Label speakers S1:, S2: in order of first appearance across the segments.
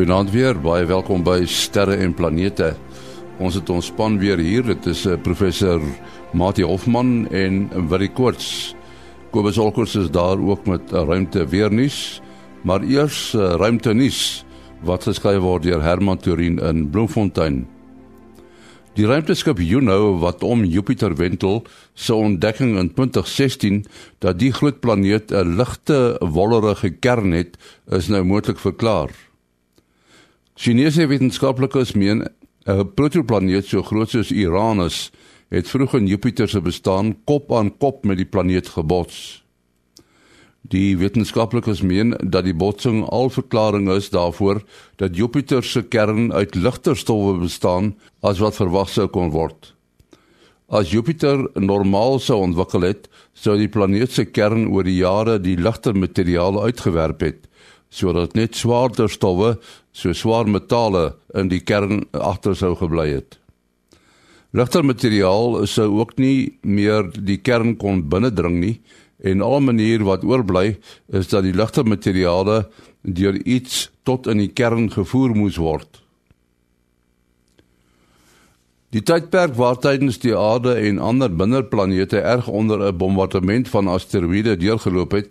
S1: Goeienaand weer, baie welkom by Sterre en Planete. Ons het ons span weer hier. Dit is uh, professor Mati Hofman en Willie Koorts. Kobus Olkers is daar ook met uh, ruimte weer nuus, maar eers uh, ruimte nuus wat geskryf word deur Herman Turin in Bloemfontein. Die ruimteskip Juno wat om Jupiter wentel, se ontdekking in 2016 dat die groot planeet 'n ligte wollerige kern het, is nou moontlik verklaar. Chinese wetenskaplikes meen 'n protoplaneet so groot soos Uranus het vroeg in Jupiter se bestaan kop aan kop met die planeet gebots. Die wetenskaplikes meen dat die botsing al verklaring is daarvoor dat Jupiter se kern uit ligter stowwe bestaan as wat verwag sou kon word. As Jupiter normaal sou ontwikkel het, sou die planeet se kern oor die jare die ligter materiaal uitgewerp het sodat net swaarder stowwe, so swaar metale in die kern agter sou gebly het. Ligter materiaal sou ook nie meer die kern kon binnendring nie en al manier wat oorbly is dat die ligter materiale deur iets tot in die kern gevoer moes word. Die tydperk waar tydens die aarde en ander binnerplanete erg onder 'n bombardement van asteroïde deurgeloop het,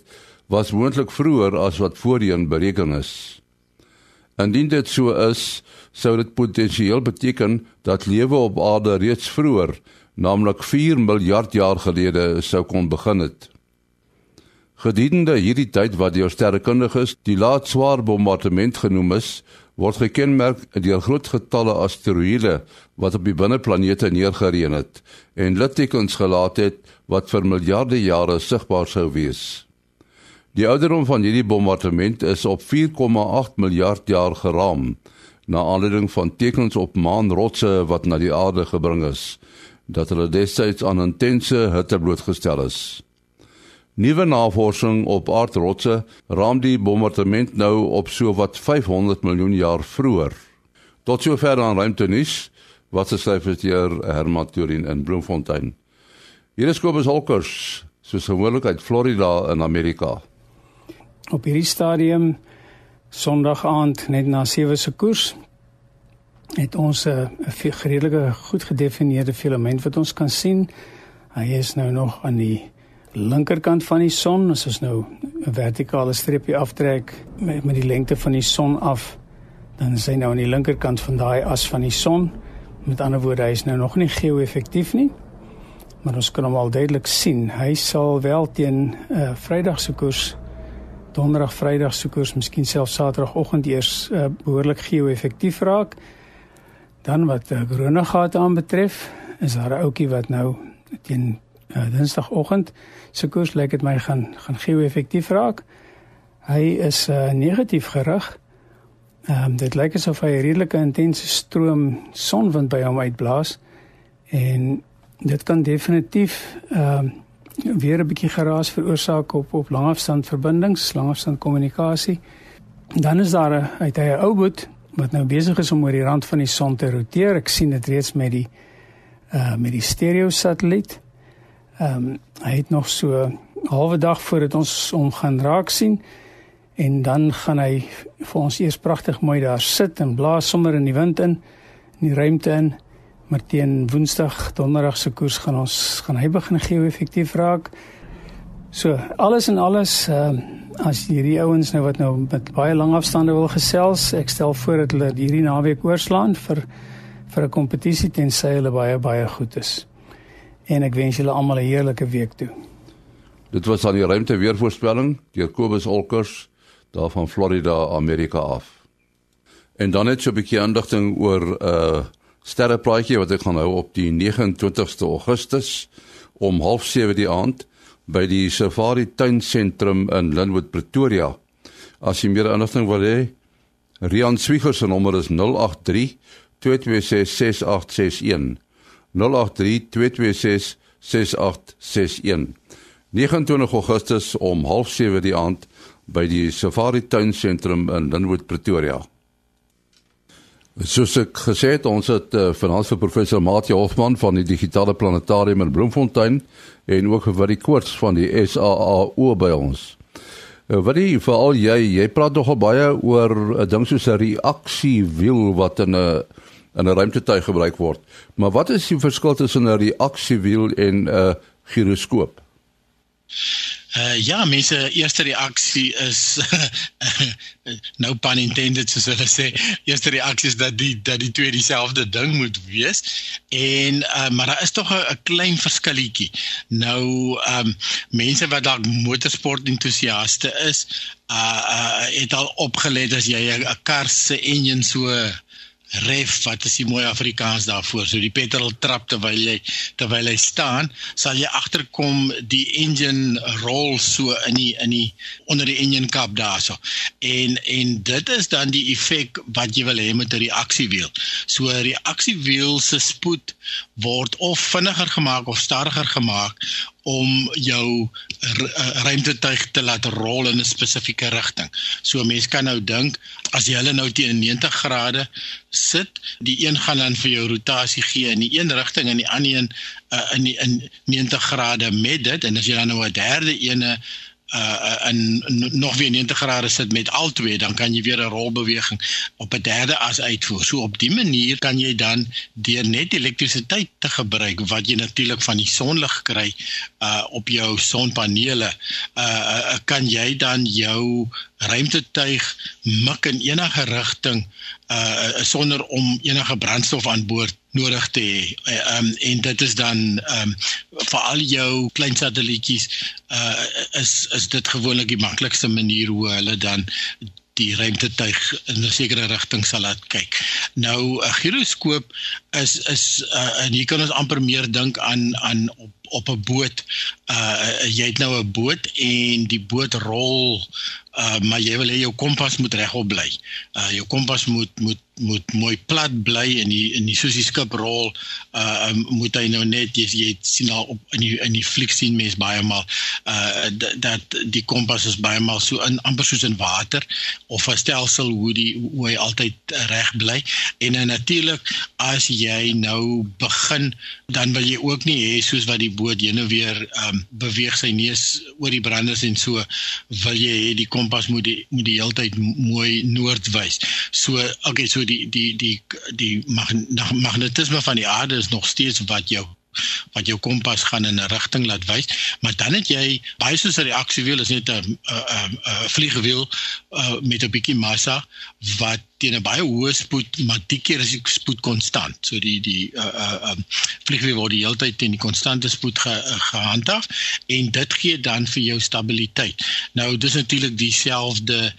S1: was moontlik vroeër as wat voorheen bereken is. Indien dit so is, sou dit potensieel beteken dat lewe op aarde reeds vroeër, naamlik 4 miljard jaar gelede, sou kon begin het. Gedurende hierdie tyd wat deur sterrekundiges die laat swaar bombardement genoem is, word gekenmerk deur groot getalle asteroïde wat op die binneplanete neergereën het en littekens gelaat het wat vir miljarde jare sigbaar sou wees. Die ouderdom van hierdie bombardement is op 4,8 miljard jaar geraam na aanleiding van tekens op maanrotse wat na die aarde gebring is dat hulle destyds aan intense hitte blootgestel is. Nuwe navorsing op aardrotse raam die bombardement nou op so wat 500 miljoen jaar vroeër. Tot sover aan ruimtenis wat geskryf is deur Herman Turin in Bloemfontein. Hier is Kobus Holkers, soos gewoonlik uit Florida in Amerika
S2: op hierdie stadium Sondag aand net na 7 se koers het ons 'n redelike goed gedefinieerde filament wat ons kan sien. Hy is nou nog aan die linkerkant van die son. As ons nou 'n vertikale streepie aftrek met met die lengte van die son af, dan is hy nou aan die linkerkant van daai as van die son. Met ander woorde, hy is nou nog nie geo-effektief nie. Maar ons kan hom al duidelik sien. Hy sal wel teen 'n uh, Vrydag se koers donderdag, vrydag soekers, miskien selfs saterdagoggend eers uh, behoorlik geo-effektief raak. Dan wat uh, koronagate aanbetref, is daar 'n ouetjie wat nou teen uh, dinsdagoggend soekers lyk dit my gaan gaan geo-effektief raak. Hy is uh, negatief gerig. Ehm um, dit lyk asof hy 'n redelike intense stroom sonwind by hom uitblaas en dit kan definitief ehm um, weer 'n bietjie geraas veroorsaak op op langafstand verbindings, langafstand kommunikasie. Dan is daar 'n uit hy 'n ou boot wat nou besig is om oor die rand van die son te roteer. Ek sien dit reeds met die uh met die stereo satelliet. Ehm um, hy het nog so halwe dag voordat ons hom gaan raak sien en dan gaan hy vir ons eers pragtig mooi daar sit en blaas sommer in die wind in in die ruimte in maar teen Woensdag, Donderdag se koers gaan ons gaan hy begin geo-effektief raak. So, alles en alles, ehm uh, as hierdie ouens nou wat nou met baie lang afstande wil gesels, ek stel voor dat hulle hierdie naweek oorslaan vir vir 'n kompetisie tensy hulle baie baie goed is. En ek wens julle almal 'n heerlike week toe.
S1: Dit was aan die ruimte weervoorspelling deur Kobus Olkers daar van Florida, Amerika af. En dan net so 'n bietjie aandigting oor 'n uh, sterrepraatjie wat ek gaan hou op die 29ste Augustus om 07:30 die aand by die Safari Tuinsentrum in Lynnwood Pretoria. As jy meer inligting wil hê, Rian Swieger se nommer is 083 226 6861. 083 226 6861. 29 Augustus om 07:30 die aand by die Safari Tuinsentrum in Lynnwood Pretoria. Soos ek gesê het, ons het uh, vanaand vir professor Mati Hofman van die Digitale Planetarium in Bloemfontein en ook vir die koorts van die SAAO by ons. Uh, wat jy veral jy jy praat nogal baie oor 'n uh, ding soos 'n reaksiewiel wat in 'n in 'n ruimtetuig gebruik word. Maar wat is die verskil tussen 'n reaksiewiel en 'n uh, giroskoop?
S3: Uh ja, mense eerste reaksie is nou pan intended soos hulle sê, eerste reaksie is dat die dat die twee dieselfde ding moet wees. En uh maar daar is tog 'n klein verskilletjie. Nou um mense wat dalk motorsport entoesiaste is, uh uh het al opgelet as jy 'n kar se enjin so ref wat is die mooi Afrikaans daarvoor? So die petrol trap terwyl jy terwyl hy staan sal jy agterkom die engine rol so in die in die onder die engine kap daarso. En en dit is dan die effek wat jy wil hê met 'n reaksiewiel so 'n reaksiewiel se spoed word of vinniger gemaak of stadiger gemaak om jou eh, ruimtetuig te laat rol in 'n spesifieke rigting. So mense kan nou dink as jy hulle nou teen 90 grade sit, die een gaan dan vir jou rotasie gee in die een rigting en die ander een uh, in die in 90 grade met dit en as jy dan nou 'n derde ene uh in nog weer 90 grade sit met al twee dan kan jy weer 'n rolbeweging op 'n derde as uitvoer. So op die manier kan jy dan deur net elektrisiteit te gebruik wat jy natuurlik van die sonlig kry uh op jou sonpanele uh, uh kan jy dan jou ruimtetuig mik in enige rigting uh sonder om enige brandstof aan boord nodig te hê. Ehm um, en dit is dan ehm um, vir al jou klein satellietjies uh is is dit gewoonlik die maklikste manier hoe hulle dan die ruimtetuig in 'n sekere rigting sal laat kyk. Nou 'n giroskoop is is uh, en hier kan ons amper meer dink aan aan op op 'n boot. Uh jy het nou 'n boot en die boot rol uh maar jy wil hê jou kompas moet regop bly. Uh jou kompas moet moet moet mooi plat bly in die in die soos die skip rol uh um, moet hy nou net jy, jy sien al op in die in die fliek sien mens baie maal uh dat die kompas is baie maal so in amper soos in water of 'n stelsel hoe die hoe hy altyd reg bly. En uh, natuurlik as jy nou begin dan wil jy ook nie hê soos wat die boot jy nou weer um beweeg sy neus oor die branders en so wil jy hê die kompas moet die moet die hele tyd mooi noord wys so okay so die die die die magnetisme van die aarde is nog steeds wat jou wat jou kompas gaan in 'n rigting laat wys, maar dan het jy baie soos 'n reaksiewiel is net 'n 'n 'n vliegwiel uh, met 'n bietjie massa wat teen 'n baie hoë spoed, maar die keer is die spoed konstant. So die die uh uh um, vliegwiel word die hele tyd teen die konstante spoed ge, uh, gehandhaaf en dit gee dan vir jou stabiliteit. Nou dis natuurlik dieselfde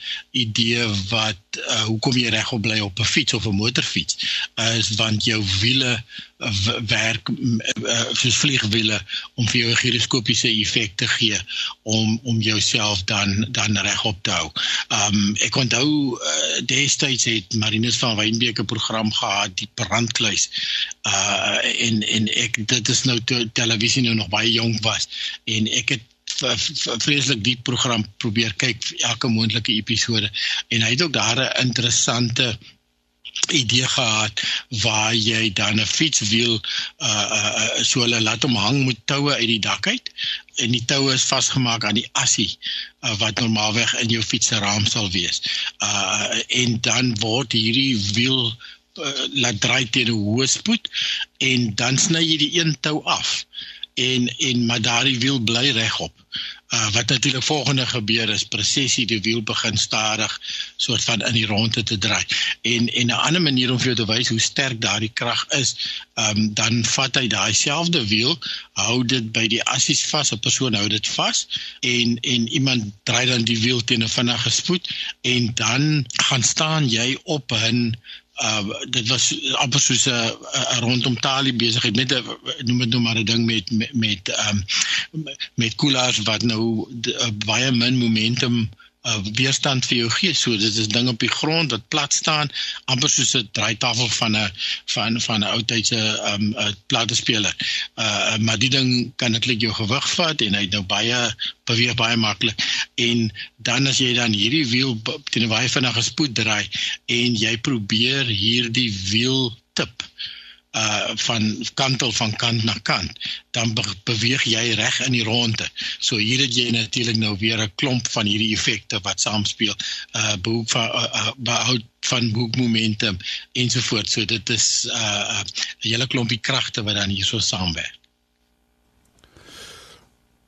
S3: idee wat uh hoekom jy regop bly op 'n fiets of 'n motorfiets is want jou wiele werk uh, soos vliegwiele om vir jou 'n giroskopiese effek te gee om om jouself dan dan regop te hou. Um ek onthou uh, destyds het Marinus van Wynbeek 'n program gehad die brandkluis. Uh en en ek dit is nou toe televisie nou nog baie jonk was en ek het vreeslik die program probeer kyk elke moontlike episode en hy het ook daar 'n interessante idee gehad waar jy dan 'n fietswiel uh uh so hulle laat hom hang met toue uit die dak uit en die toue is vasgemaak aan die assie uh, wat normaalweg in jou fiets se raam sal wees. Uh en dan word hierdie wiel uh, laat draai teen 'n hoë spoed en dan sny jy die een tou af en en maar daardie wiel bly regop. Uh, wat natuurlik volgende gebeur is presies die wiel begin stadig soort van in die ronde te draai. En en 'n ander manier om vir jou te wys hoe sterk daardie krag is, ehm um, dan vat hy daai selfde wiel, hou dit by die assies vas, 'n persoon hou dit vas en en iemand draai dan die wiel teen 'n vinnige spoed en dan gaan staan jy op 'n uh dit was amper soos 'n uh, uh, rondom talie besigheid met 'n noem dit nou maar 'n ding met met met um met koelaars wat nou de, uh, baie min momentum uh, weerstand vir jou gee. So dit is ding op die grond wat plat staan, amper soos 'n draaitafel van 'n van van 'n ou tydse um 'n platespeler. Uh maar die ding kan eintlik jou gewig vat en hy nou baie beweeg baie maklik. En dan as jy dan hierdie wiel teen 'n baie vinnige spoed draai en jy probeer hierdie wiel tip uh van kantel van kant na kant, dan be beweeg jy reg in die ronde. So hier het jy natuurlik nou weer 'n klomp van hierdie effekte wat saamspeel. Uh behoek van uh, uh, behoud van boekmomentum ensovoorts. So dit is uh 'n hele klompie kragte wat dan hier so saamwerk.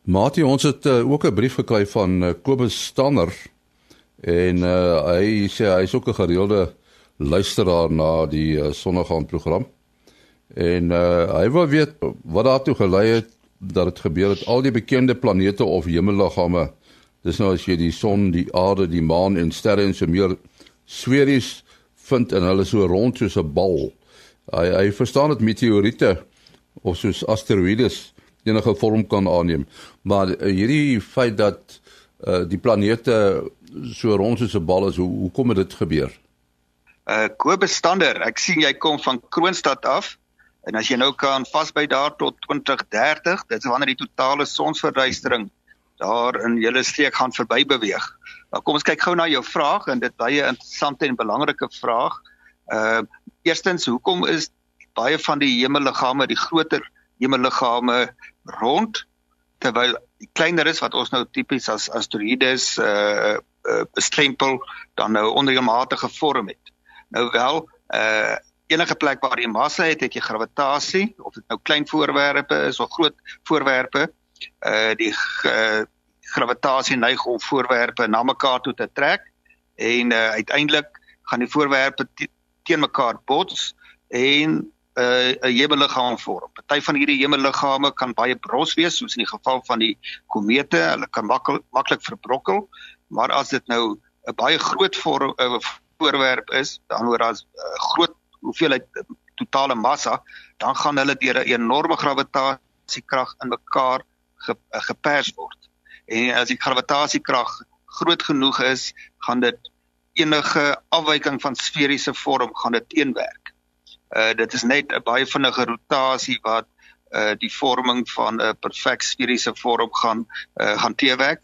S1: Mati, ons het uh, ook 'n brief gekry van uh, Kobus Stanner en uh, hy sê hy is ook 'n gereelde luisteraar na die uh, sonnaand program. En uh, hy wil weet wat daartoe gelei het dat dit gebeur het al die bekende planete of hemelliggame. Dis nou as jy die son, die aarde, die maan en sterre en so meer sweries vind en hulle so rond soos 'n bal. Hy hy verstaan dit meteoriete of soos asteroïdes enige vorm kan aanneem. Maar uh, hierdie feit dat uh, die planete so rond soos 'n bal is, hoe hoe kom dit gebeur?
S4: Uh Kobus Stander, ek sien jy kom van Kroonstad af. En as jy nou kan vasby daar tot 2030, dit is wanneer die totale sonsverduistering daar in julle streek gaan verby beweeg. Nou kom ons kyk gou na jou vraag en dit baie interessante en belangrike vraag. Uh eerstens, hoekom is baie van die hemelliggame, die groter hemelliggame rond terwyl die kleiner is wat ons nou tipies as asteroïdes uh, uh bestempel dan nou ondermatige vorm het. Nou wel uh enige plek waar jy massa het, het jy gravitasie of dit nou klein voorwerpe is of groot voorwerpe, uh die uh, gravitasie neig om voorwerpe na mekaar toe te trek en uh uiteindelik gaan die voorwerpe teen mekaar bots en 'n uh, hemelliggaam vorm. Party van hierdie hemelliggame kan baie bros wees, soos in die geval van die komete, hulle kan maklik maklik verbrokkel, maar as dit nou 'n baie groot vorm, uh, voorwerp is, dan hoor as uh, groot hoeveelheid totale massa, dan gaan hulle deur 'n enorme gravitasiekrag in mekaar ge, gepers word. En as die gravitasiekrag groot genoeg is, gaan dit enige afwyking van sferiese vorm gaan dit teenwerk. Uh dit is net 'n baie vinnige rotasie wat uh die vorming van 'n perfek sferiese vorm gaan uh gaan teewerk.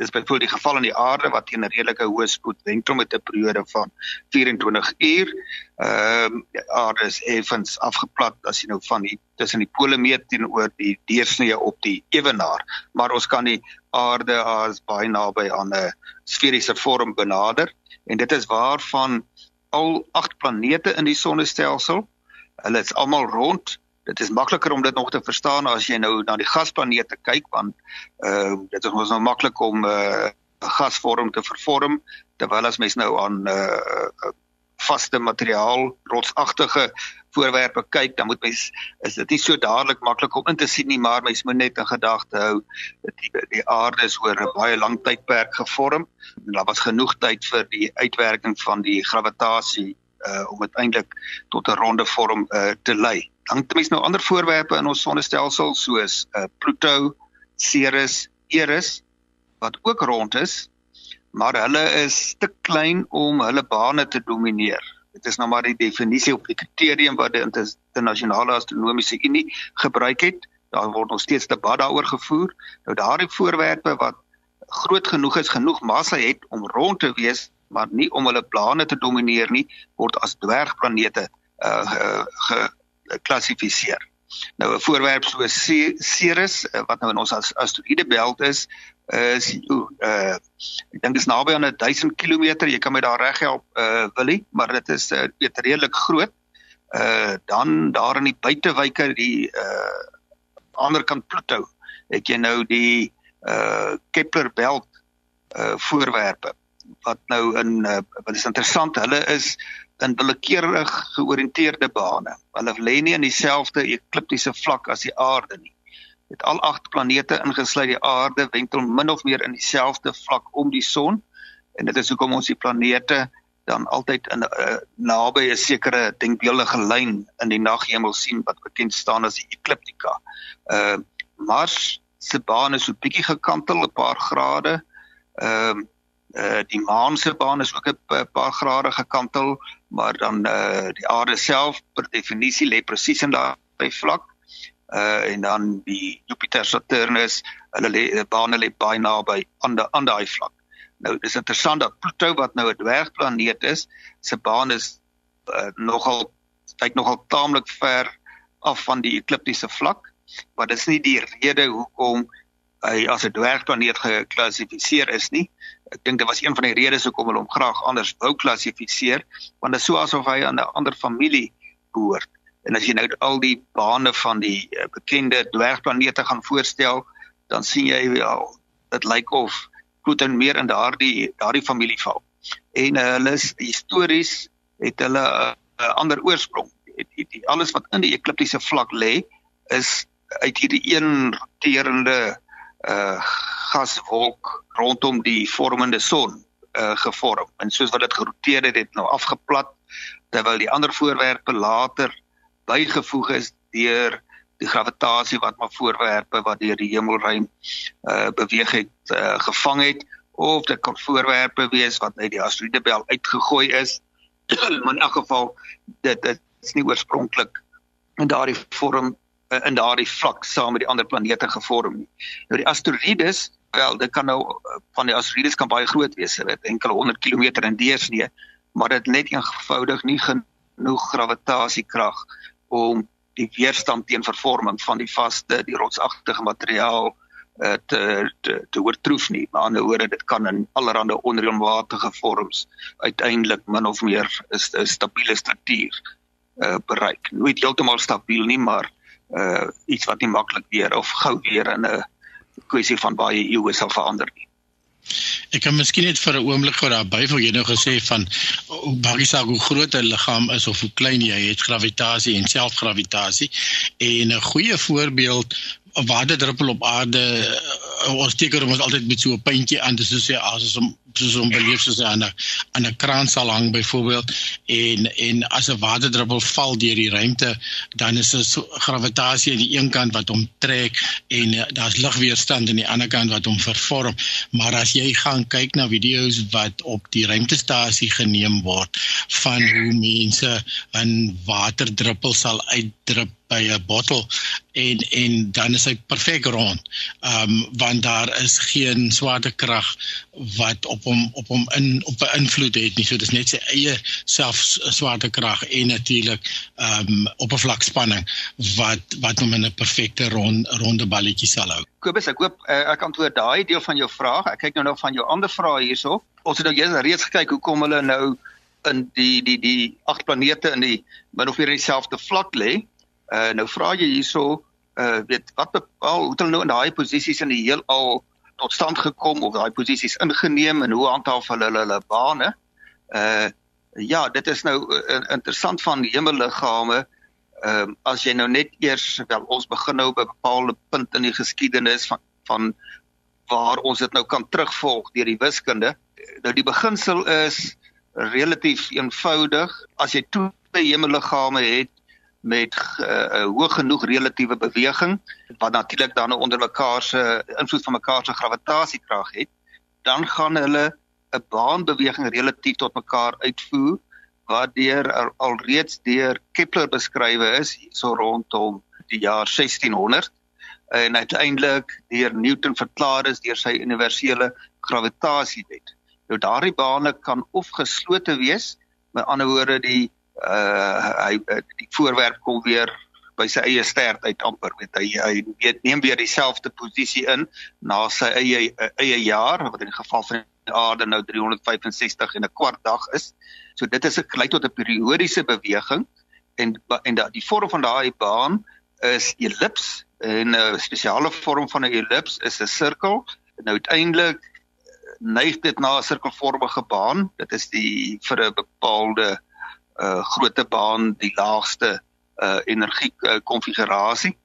S4: Dit is byvoorbeeld die geval in die aarde wat teen 'n redelike hoë spoed wentel met 'n periode van 24 uur. Ehm uh, die aarde is effens afgeplat as jy nou van die tussen die pole meet teenoor die deursnee op die ewenaar, maar ons kan die aarde as baie naby aan 'n sferiese vorm benader en dit is waarvan al 8 planete in die sonnestelsel. Hulle is almal rond. Dit is makliker om dit nog te verstaan as jy nou na die gasplanete kyk want ehm uh, dit is ons nou maklik om 'n uh, gasvorm te vervorm terwyl as mens nou aan 'n uh, vaste materiaal, rotsagtige voorwerpe kyk, dan moet mens is dit nie so dadelik maklik om in te sien nie, maar mens moet net in gedagte hou dat die, die aarde is oor 'n baie lang tydperk gevorm en daar was genoeg tyd vir die uitwerking van die gravitasie uh om uiteindelik tot 'n ronde vorm uh te lei. Dan het mens nou ander voorwerpe in ons sonnestelsel soos uh Pluto, Ceres, Eris wat ook rond is, maar hulle is te klein om hulle bane te domineer. Dit is nou maar die definisie op die kriterium wat die internasionale astronomiese unie gebruik het. Daar word nog steeds debat daaroor gevoer. Nou daardie voorwerpe wat groot genoeg is, genoeg massa het om rond te wees, maar nie om hulle plane te domineer nie, word as dwergplanete uh geklassifiseer. Nou 'n voorwerp soos Ceres wat nou in ons asteroïde belt is, is uh ek dink is naby aan 1000 km. Jy kan my daar reg help uh Willie, maar dit is uh, weet redelik groot. Uh dan daar in die buitewyke die uh ander kant Pluto het jy nou die uh Kepler belt uh voorwerpe wat nou in uh, wat is interessant, hulle is in willekeurig georiënteerde bane. Hulle lê nie in dieselfde ekliptiese vlak as die aarde nie het al agt planete ingesluit die aarde wentel min of meer in dieselfde vlak om die son en dit is hoekom ons die planete dan altyd in 'n uh, naby 'n sekere denkbeeldige lyn in die naghemel sien wat bekend staan as die ekliptika. Uh Mars se baan is so bietjie gekantel 'n paar grade. Ehm uh, uh die maan se baan is ook 'n paar grade gekantel, maar dan uh die aarde self per definisie lê presies in daai vlak uh en dan die Jupiter Saturnus hulle lê bane lê baie naby aan die aan daai vlak. Nou dis interessant dat Pluto wat nou 'n dwergplaneet is, se baan is uh, nogal hy't nogal taamlik ver af van die ekliptiese vlak, maar dis nie die rede hoekom hy as 'n dwergplaneet geklassifiseer is nie. Ek dink dit was een van die redes hoekom hulle hom graag anders wou klassifiseer, want dit is so asof hy aan 'n ander familie behoort. En as jy nou al die bane van die uh, bekende dwergplanete gaan voorstel, dan sien jy wel dit lyk of Pluto meer in daardie daardie familie val. En uh, hulle is histories het hulle 'n uh, ander oorsprong. Die, die, die alles wat in die ekliptiese vlak lê is uit hierdie een roterende uh gaswolk rondom die vormende son uh gevorm. En soos wat dit geroteer het, het nou afgeplat terwyl die ander voorwerpe later bygevoeg is deur die gravitasie wat maar voorwerpe wat deur die hemelruim uh beweeg het uh, gevang het of dit kan voorwerpe wees wat uit die asteroïdebel uitgegooi is maar in elk geval dit dit is nie oorspronklik in daardie vorm in daardie vlak saam met die ander planete gevorm nie nou die asteroïdes wel dit kan nou van die asteroïdes kan baie groot wees dit enkele 100 km in deursnee maar dit net eenvoudig nie genoeg gravitasiekrag om die weerstand teen vervorming van die vaste, die rotsagtige materiaal uh, te te te oortroef nie. Maar aan die ander dit kan in allerlei onreëlmatige vorms uiteindelik min of meer 'n stabiele struktuur uh, bereik. Nooit heeltemal stabiel nie, maar uh, iets wat nie maklik weer of gou weer in 'n kwessie van baie eeue sal verander nie.
S3: Ek kan miskien net vir 'n oomblik gou daar byvoeg jy nou gesê van hoe baie saak hoe groot 'n liggaam is of hoe klein jy het gravitasie en selfgravitasie en 'n goeie voorbeeld 'n waterdruppel op aarde uh, ons teken ons altyd met so 'n puntjie aan dis soos jy as om soos om beleef soos aan 'n aan 'n kraan sal hang byvoorbeeld en en as 'n waterdruppel val deur die ruimte dan is daar so gravitasie aan die een kant wat hom trek en uh, daar's ligweerstand aan die ander kant wat hom vervorm maar as jy gaan kyk na video's wat op die ruimtestasie geneem word van hoe mense 'n waterdruppel sal uitdrup by 'n bottel en en dan is hy perfek rond. Ehm um, want daar is geen swaartekrag wat op hom op hom in op 'n invloed het nie. So dis net sy eie self swaartekrag en natuurlik ehm um, oppervlakspanning wat wat hom in 'n perfekte rond ronde balletjie sal hou.
S4: Kobus, ek hoop uh, ek antwoord daai deel van jou vraag. Ek kyk nou nog van jou ander vrae hierso. Ons het nou eers reeds gekyk hoekom hulle nou in die die die agt planete in die min of meer dieselfde vlak lê. Uh nou vra jy hierso uh weet wat bepaal hoe hulle nou in daai posisies in die heelal tot stand gekom of daai posisies ingeneem en hoe handhaaf hulle hulle, hulle bane? Uh ja, dit is nou uh, interessant van hemelliggame. Ehm uh, as jy nou net eers wel ons begin nou by 'n bepaalde punt in die geskiedenis van van waar ons dit nou kan terugvolg deur die wiskunde. Nou die beginsel is relatief eenvoudig. As jy twee hemelliggame het met uh, hoog genoeg relatiewe beweging wat natuurlik dan onder mekaar se invloed van mekaar se gravitasiekrag het, dan gaan hulle 'n baanbeweging relatief tot mekaar uitvoer wat deur alreeds deur Kepler beskrywe is so rondom die jaar 1600 en uiteindelik deur Newton verklaar is deur sy universele gravitasiewet. Nou daardie bane kan of geslote wees, met ander woorde die uh hy uh, die voorwerp kom weer by sy eie stert uit amper weet hy hy weet neem weer dieselfde posisie in na sy eie uh, eie jaar wat in die geval van die aarde nou 365 en 'n kwart dag is. So dit is 'n gelyk tot 'n periodiese beweging en en da, die vorm van daai baan is ellips en 'n spesiale vorm van 'n ellips is 'n sirkel. Nou uiteindelik neig dit na 'n sirkelvormige baan. Dit is die vir 'n bepaalde uh grootte baan die laagste uh energie uh, konfigurasie.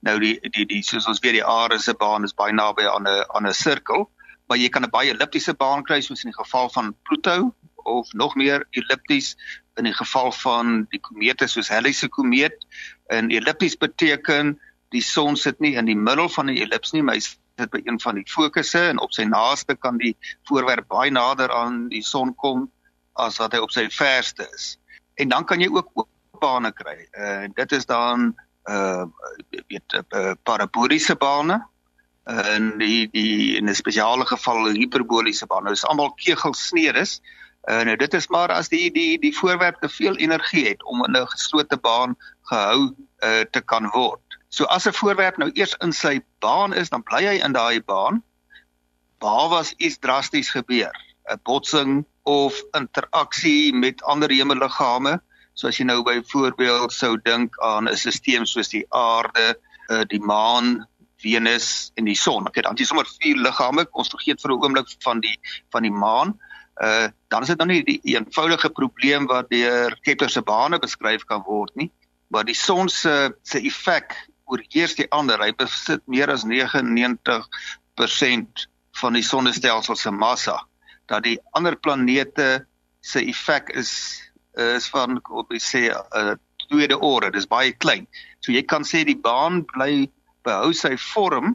S4: Nou die die die soos ons weet die aarde se baan is baie naby aan 'n aan 'n sirkel, maar jy kan 'n baie elliptiese baan kry soos in die geval van Pluto of nog meer ellipties in die geval van die komete soos Halley se komeet. En ellipties beteken die son sit nie in die middel van die ellips nie, maar hy sit by een van die fokusse en op sy naaste kan die voorwerp baie nader aan die son kom as wat hy op sy verste is en dan kan jy ook bane kry. En uh, dit is dan uh weet uh, paraboliese bane en die die in 'n spesiale geval hiperboliese bane. Dit is almal kegelsnedes uh, dit is maar as die die die voorwerp te veel energie het om in 'n geslote baan gehou uh, te kan word. So as 'n voorwerp nou eers in sy baan is, dan bly hy in daai baan. Behalwe as iets drasties gebeur, 'n botsing of interaksie met ander hemelliggame, So as jy nou byvoorbeeld sou dink aan 'n stelsel soos die aarde, uh, die maan, Venus en die son. Okay, dan is sommer vier liggame. Ons vergeet vir 'n oomblik van die van die maan. Uh dan is dit nou nie die eenvoudige probleem wat deur Kepler se bane beskryf kan word nie, maar die son se se effek oorheers die ander. Hy besit meer as 99% van die sonnestelsel se massa. Dat die ander planete se effek is is van op ek sê uh, tweede orde, dis baie klein. So jy kan sê die baan bly behou sy vorm,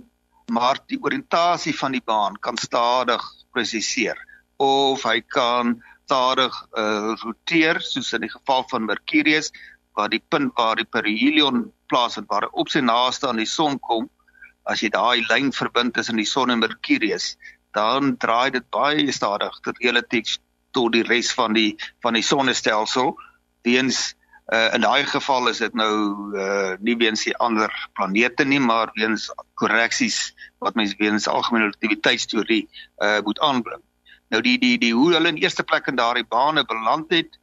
S4: maar die oriëntasie van die baan kan stadig presiseer of hy kan stadig uh, roteer soos in die geval van Mercurius waar die punt waar die perihelion plaasvind waar hy op sy naaste aan die son kom as jy daai lyn verbind tussen die son en Mercurius dan draai dit baie stadig tot relatief tot die res van die van die sonnestelsel weens uh, in daai geval is dit nou uh, nie weens die ander planete nie maar weens korreksies wat mens weens algemene relativiteitsteorie uh, moet aanbring. Nou die die die hoe hulle in eerste plek in daardie bane beland het,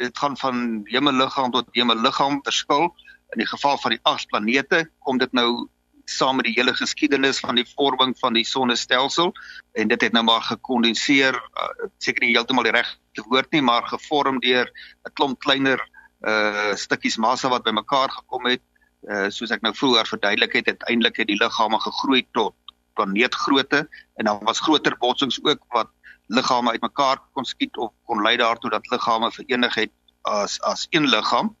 S4: dit gaan van hemelliggaam tot hemelliggaam verskil. In die geval van die agt planete kom dit nou saam met die hele geskiedenis van die vorming van die sonnestelsel en dit het nou maar gekondenseer uh, seker nie heeltemal die regte woord nie maar gevorm deur 'n klomp kleiner uh stukkies massa wat bymekaar gekom het uh soos ek nou vroeër verduidelik het uiteindelik het die liggame gegroei tot planeetgrootte en dan was groter botsings ook wat liggame uitmekaar kon skiet of kon lei daartoe dat liggame verenig het as as een liggaam.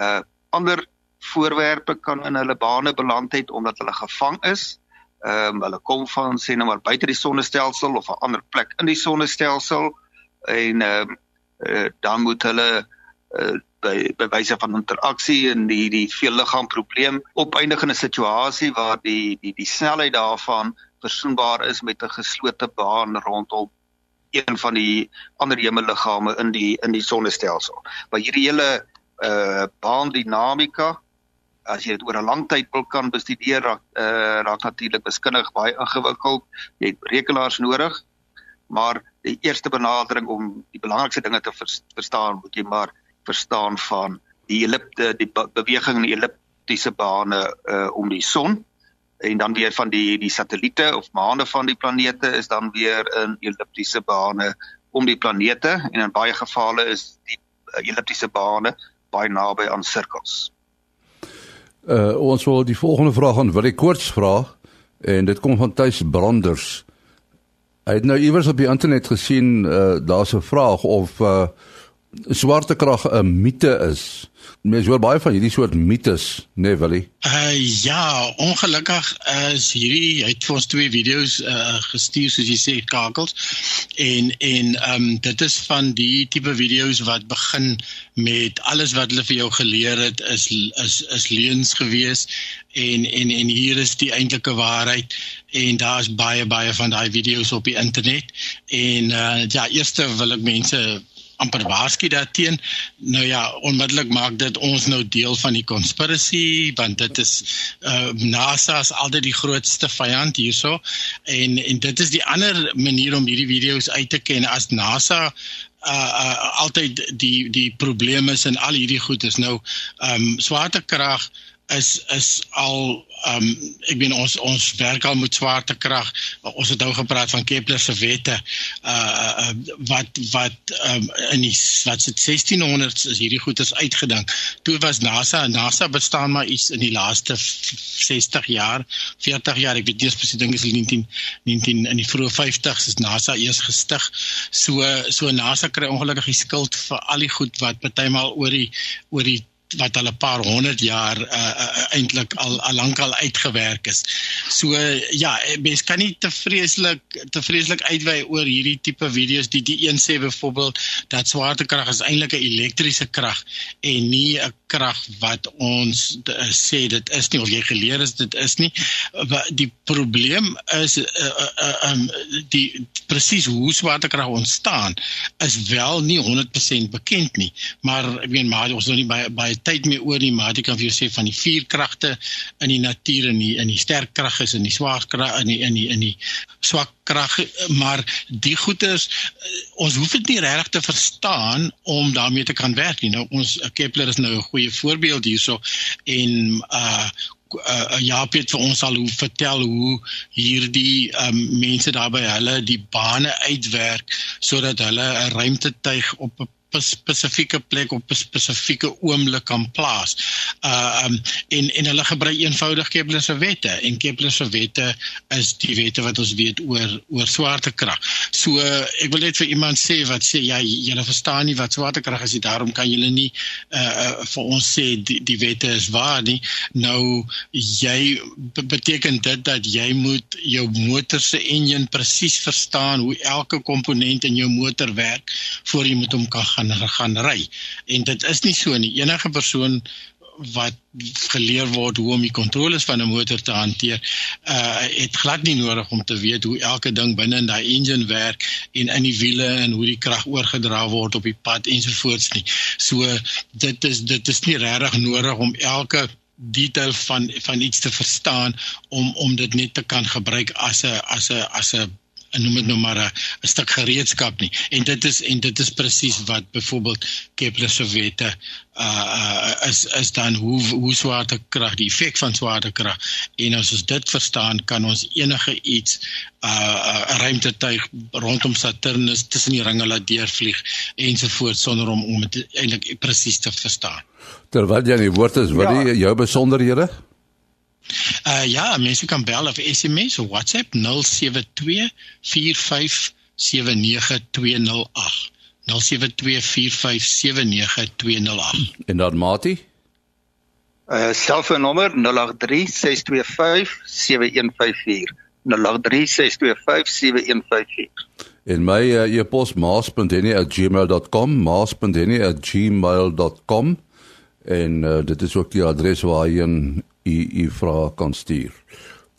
S4: Uh ander voorwerpe kan in hulle bane beland het omdat hulle gevang is. Ehm um, hulle kom van sê nou maar buite die sonnestelsel of 'n ander plek in die sonnestelsel en ehm um, uh, dan moet hulle uh, by by wyse van interaksie en die die veel liggaam probleem opeindig in 'n situasie waar die die die snelheid daarvan versoenbaar is met 'n geslote baan rondom een van die ander hemelliggame in die in die sonnestelsel. Maar hierdie hele uh baandinamika as jy dit oor 'n lang tyd wil kan bestudeer raak uh, raak natuurlik beskundig baie ingewikkeld. Jy het rekenaars nodig. Maar die eerste benadering om die belangrikste dinge te vers, verstaan, moet jy maar verstaan van die ellipte, die be beweging in die elliptiese bane uh om die son en dan weer van die die satelliete of maane van die planete is dan weer in elliptiese bane om die planete en in baie gevalle is die uh, elliptiese bane baie naby aan sirkels.
S1: Uh ons wil die volgende vraag aan Willie Koorts vra en dit kom van Tuis Branders. Hy het nou iewers op die internet gesien uh daar's 'n vraag of uh swaartekrag 'n mite is. Mens hoor baie van hierdie soort mites, né, nee, Willie?
S3: Uh ja, ongelukkig is hierdie hy het vir ons twee video's uh gestuur soos jy sê kakels. En en ehm um, dit is van die tipe video's wat begin met alles wat hulle vir jou geleer het is is is leuns gewees en en en hier is die eintlike waarheid en daar's baie baie van daai video's op die internet. En uh ja, eerste wil ek mense amper waarsku daarteen. Nou ja, onmiddellik maak dit ons nou deel van die conspiracy want dit is uh NASA is altyd die grootste vyand hierso en en dit is die ander manier om hierdie video's uit te ken as NASA uh, uh altyd die die probleme is in al hierdie goed is nou um swaartekrag is is al ehm um, ek weet ons ons werk al met swaartekrag. Ons het nou gepraat van Kepler se wette uh, uh wat wat ehm um, in die wat se 1600s is hierdie goed is uitgedink. Toe was NASA en NASA bestaan maar iets in die laaste 60 jaar, 40 jaar. Ek weet nie presies dink is 19 19 in die vroeë 50s is NASA eers gestig. So so NASA kry ongelukkig die skuld vir al die goed wat partymal oor die oor die wat hulle paar honderd jaar uh, uh, eintlik al al lank al uitgewerk is. So uh, ja, mens kan nie te vreeslik te vreeslik uitwy oor hierdie tipe video's die die een sê byvoorbeeld dat swaartekrag is eintlik 'n elektriese krag en nie 'n krag wat ons uh, sê dit is nie of jy geleer is dit is nie. Die probleem is uh, uh, um, die presies hoe swaartekrag ontstaan is wel nie 100% bekend nie. Maar ek weet maar ons nou nie baie baie tyd meer oor nie, maar ek kan vir jou sê van die vier kragte in die natuur en die in die sterk krag is en die swak krag in die in die in die swak krag, maar die goeters ons hoef dit nie regtig te verstaan om daarmee te kan werk nie. Nou ons Kepler is nou 'n goeie voorbeeld hierso en uh uh, ja Piet vir ons al hoe vertel hoe hierdie um, mense daar by hulle die bane uitwerk sodat hulle 'n ruimtetuig op 'n spesifieke plek op 'n spesifieke oomblik kan plaas. Uh um en en hulle gebruik eenvoudig Kepler se wette en Kepler se wette is die wette wat ons weet oor oor swaartekrag. So ek wil net vir iemand sê wat sê ja jy verstaan nie wat swaartekrag is nie daarom kan jy nie uh, uh vir ons sê die, die wette is waar nie. Nou jy beteken dit dat jy moet jou motor se enjin presies verstaan hoe elke komponent in jou motor werk voor jy met hom kan gaan gaan gaan ry. En dit is nie so nie. Enige persoon wat geleer word hoe om die kontroles van 'n motor te hanteer, uh het glad nie nodig om te weet hoe elke ding binne in daai engine werk en in die wiele en hoe die krag oorgedra word op die pad ensovoorts nie. So dit is dit is nie regtig nodig om elke detail van van iets te verstaan om om dit net te kan gebruik as 'n as 'n as 'n noem dit nou maar 'n stuk gereedskap nie. En dit is en dit is presies wat byvoorbeeld Kepler se wette uh, uh is is dan hoe hoe swaartekrag, die effek van swaartekrag. En as ons dit verstaan, kan ons enige iets uh 'n ruimtetuig rondom Saturnus tussen die ringe laat deurvlieg ensovoorts sonder om om dit eintlik presies te verstaan.
S1: Terwyl jy die woord is, wat ja. jou besonderhede?
S3: Uh ja, mense kan bel of SMS of WhatsApp 0724579208. 0724579208.
S1: En dan Mati?
S4: Uh selfoonnommer 0836257154. 0836257154.
S1: En my uh, e-pos maas.henny@gmail.com, maas.henny@gmail.com. En uh, dit is ook die adres waar jy u u vrae kan stuur.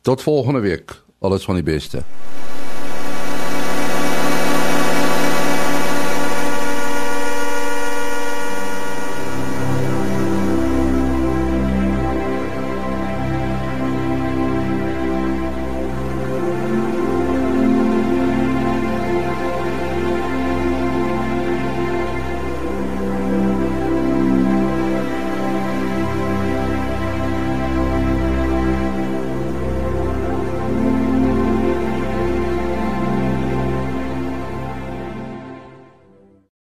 S1: Tot volgende week. Alles van die beste.